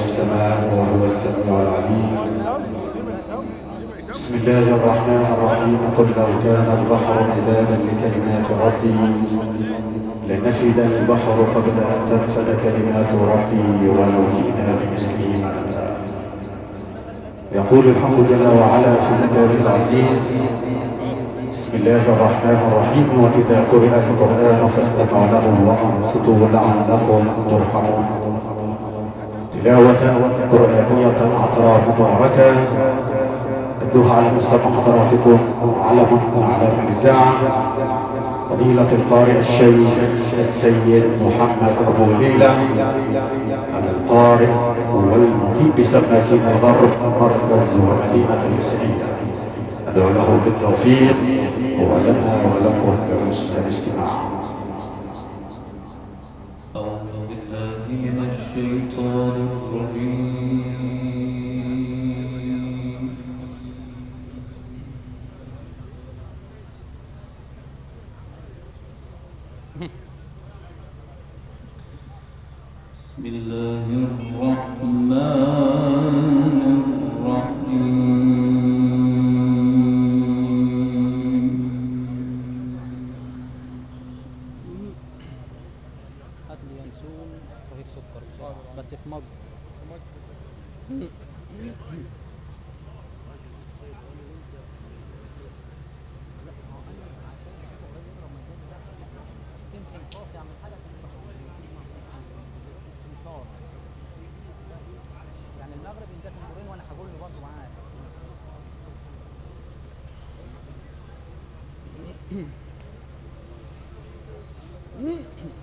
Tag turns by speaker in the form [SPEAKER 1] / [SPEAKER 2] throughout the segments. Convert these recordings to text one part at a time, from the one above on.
[SPEAKER 1] السماء وهو السميع العليم. بسم الله الرحمن الرحيم. قل لو كان البحر مدادا لكلمات ربي لنفد البحر قبل أن تنفد كلمات ربي ولو جئنا بمثله مددا يقول الحق جل وعلا في كتابه العزيز بسم الله الرحمن الرحيم. وإذا قرئ القرآن فاستمعوا له وأنصتوا لعلكم ترحمون. تلاوة قرآنية عطراء مباركة. أتلوها على مستمع حضراتكم علم من أعلام الإذاعة فضيلة القارئ الشيخ السيد محمد أبو ليلى القارئ والمقيم بسماسين الغرب مركز ومدينة الحسينية أدعو له بالتوفيق ولنا ولكم بحسن الاستماع.
[SPEAKER 2] أعوذ الشيطان الرجيم.
[SPEAKER 3] يعني المغرب يندسم دورين وأنا هقول له برضه معاه
[SPEAKER 2] وأيوب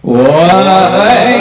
[SPEAKER 2] 我来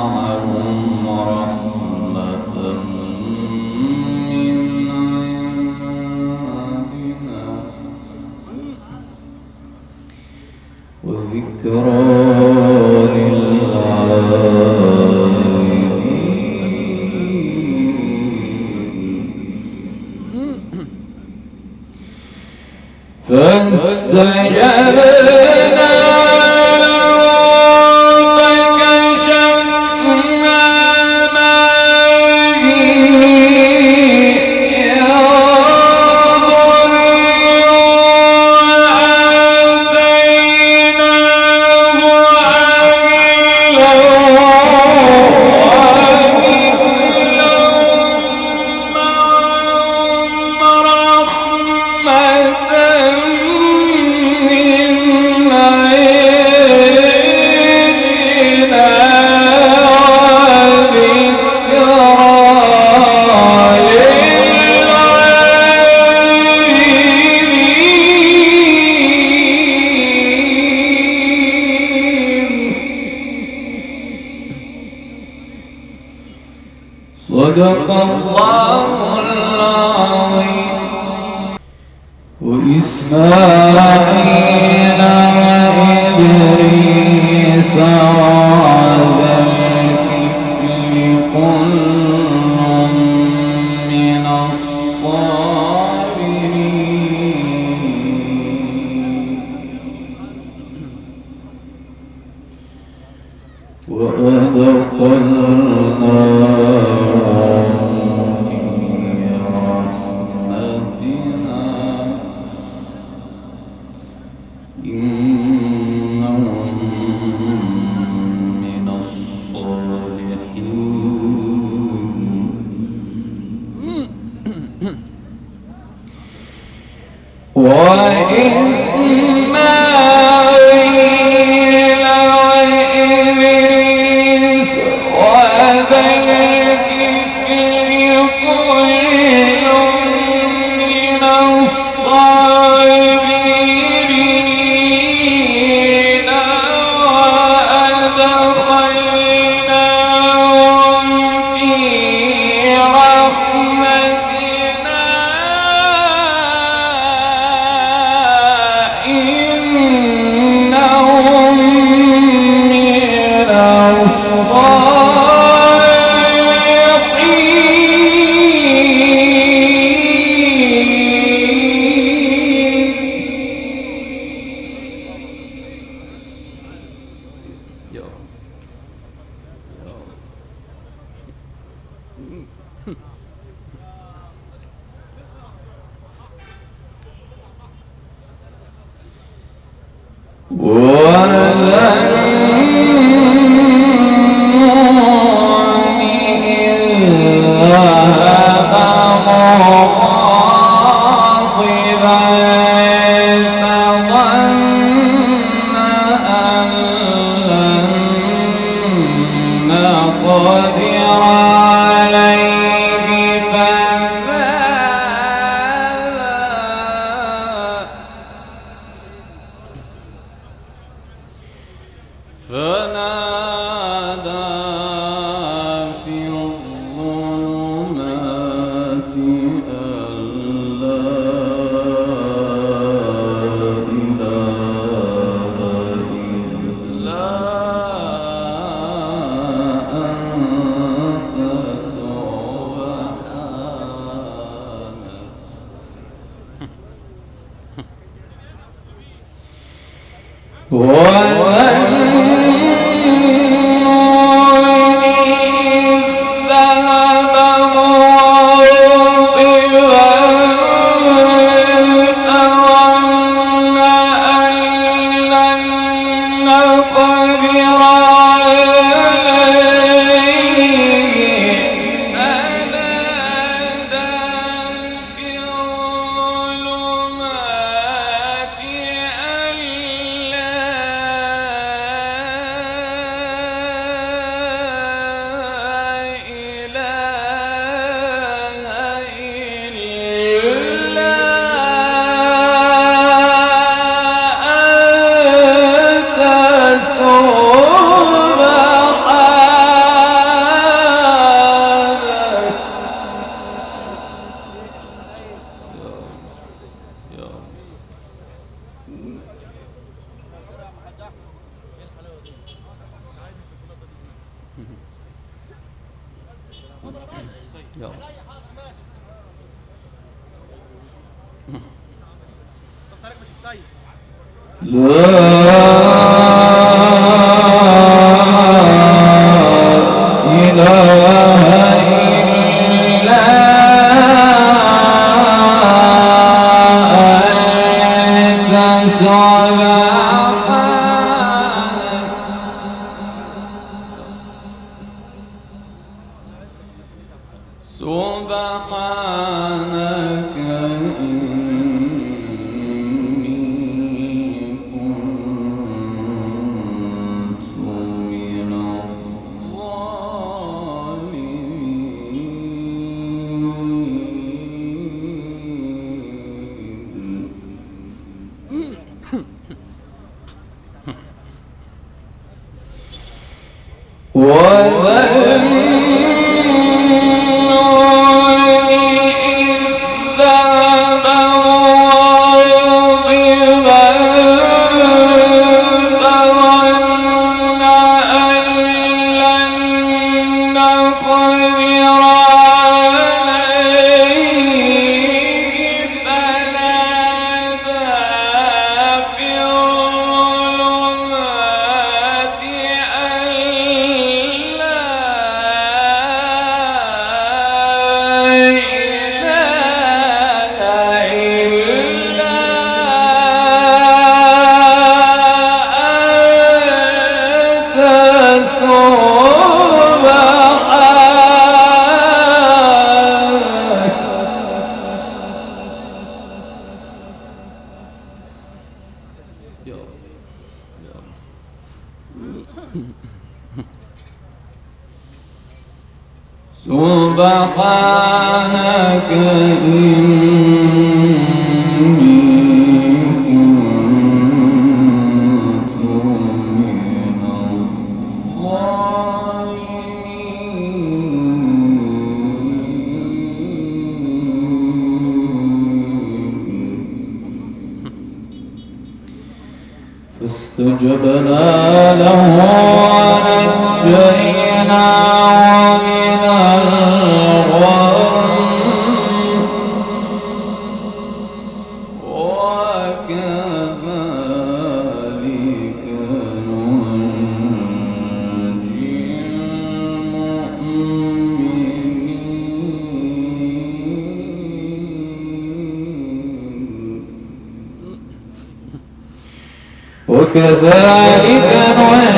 [SPEAKER 2] معهم Amém. Oh. Whoa. لا سبحانك إني كذلك نهدي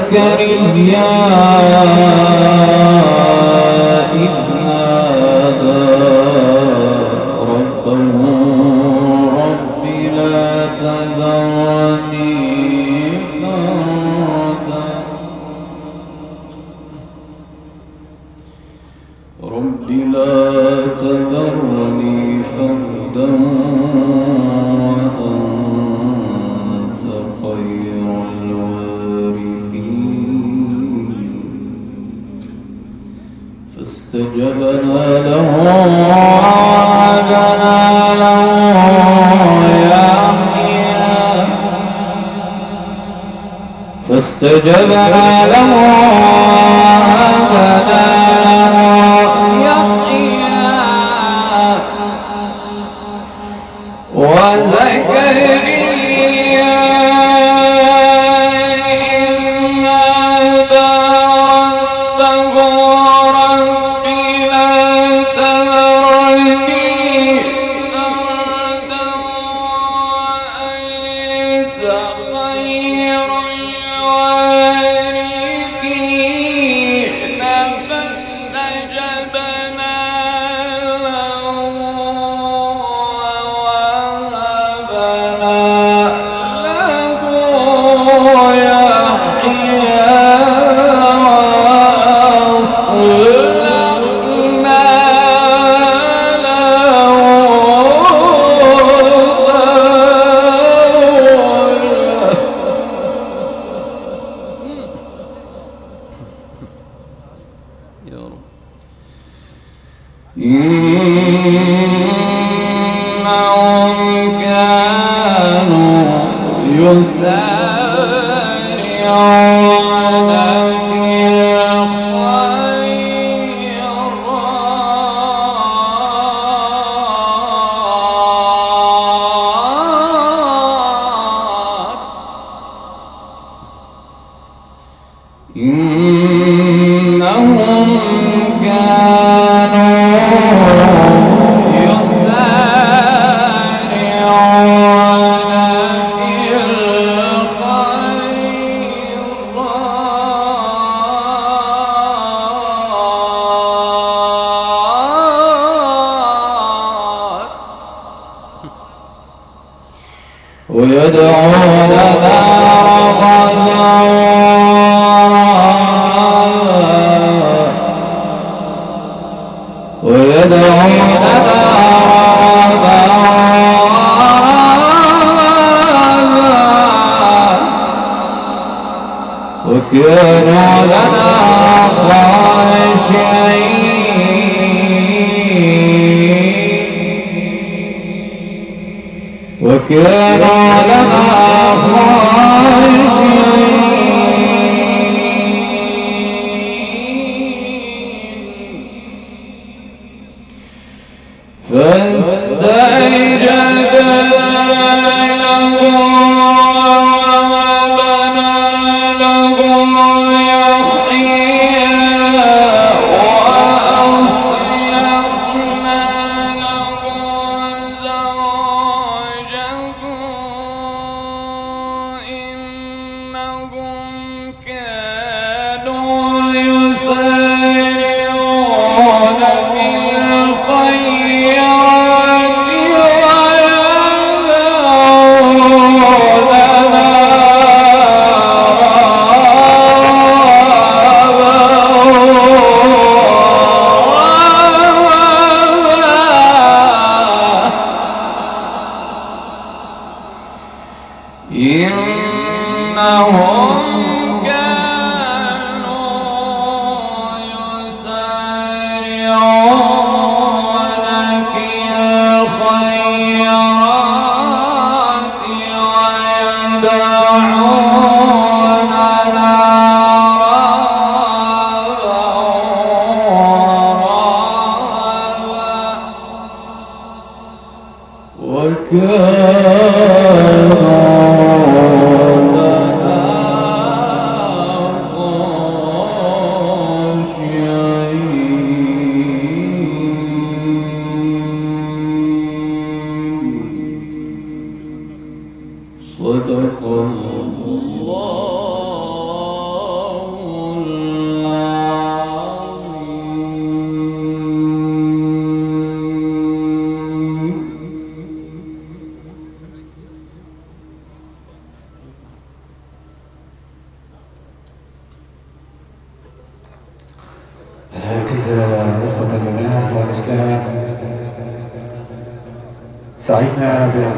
[SPEAKER 2] زكريا إذ نادى ربا رب لا تذرني فردا. رب لا وجبنا له وابنا زكريا إذ نادى ربه إنهم كانوا يسارعون. ويدعوننا رغدا ويدعوننا وكانوا لنا خاشعين. وكانوا
[SPEAKER 1] إنهم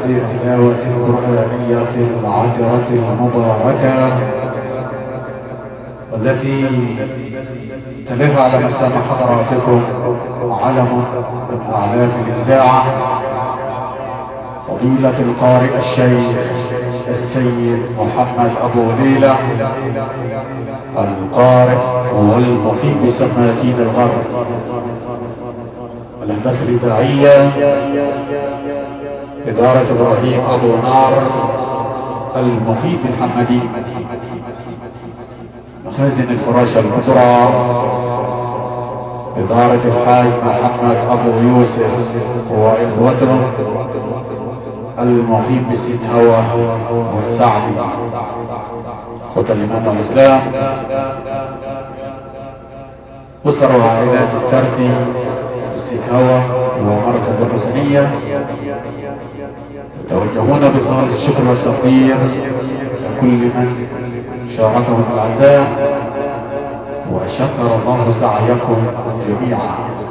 [SPEAKER 1] بهذه التلاوة القرآنية العطرة المباركة والتي تلها على مسامع حضراتكم علم من أعلام الإذاعة فضيلة القارئ الشيخ السيد محمد أبو ليلى القارئ والمقيم بسماكين الغرب. الهندسة الإذاعية إدارة إبراهيم أبو نار المقيم بالحمدي مخازن الفراشة الكبرى إدارة الحاج محمد أبو يوسف وإخوته المقيم بالست هوا والسعدي. خط الإيمان والإسلام أسر وعائلات السرتي السكاوى ومركز الحسنية يتوجهون بخالص الشكر والتقدير لكل من شاركهم العزاء وشكر الله سعيكم جميعا.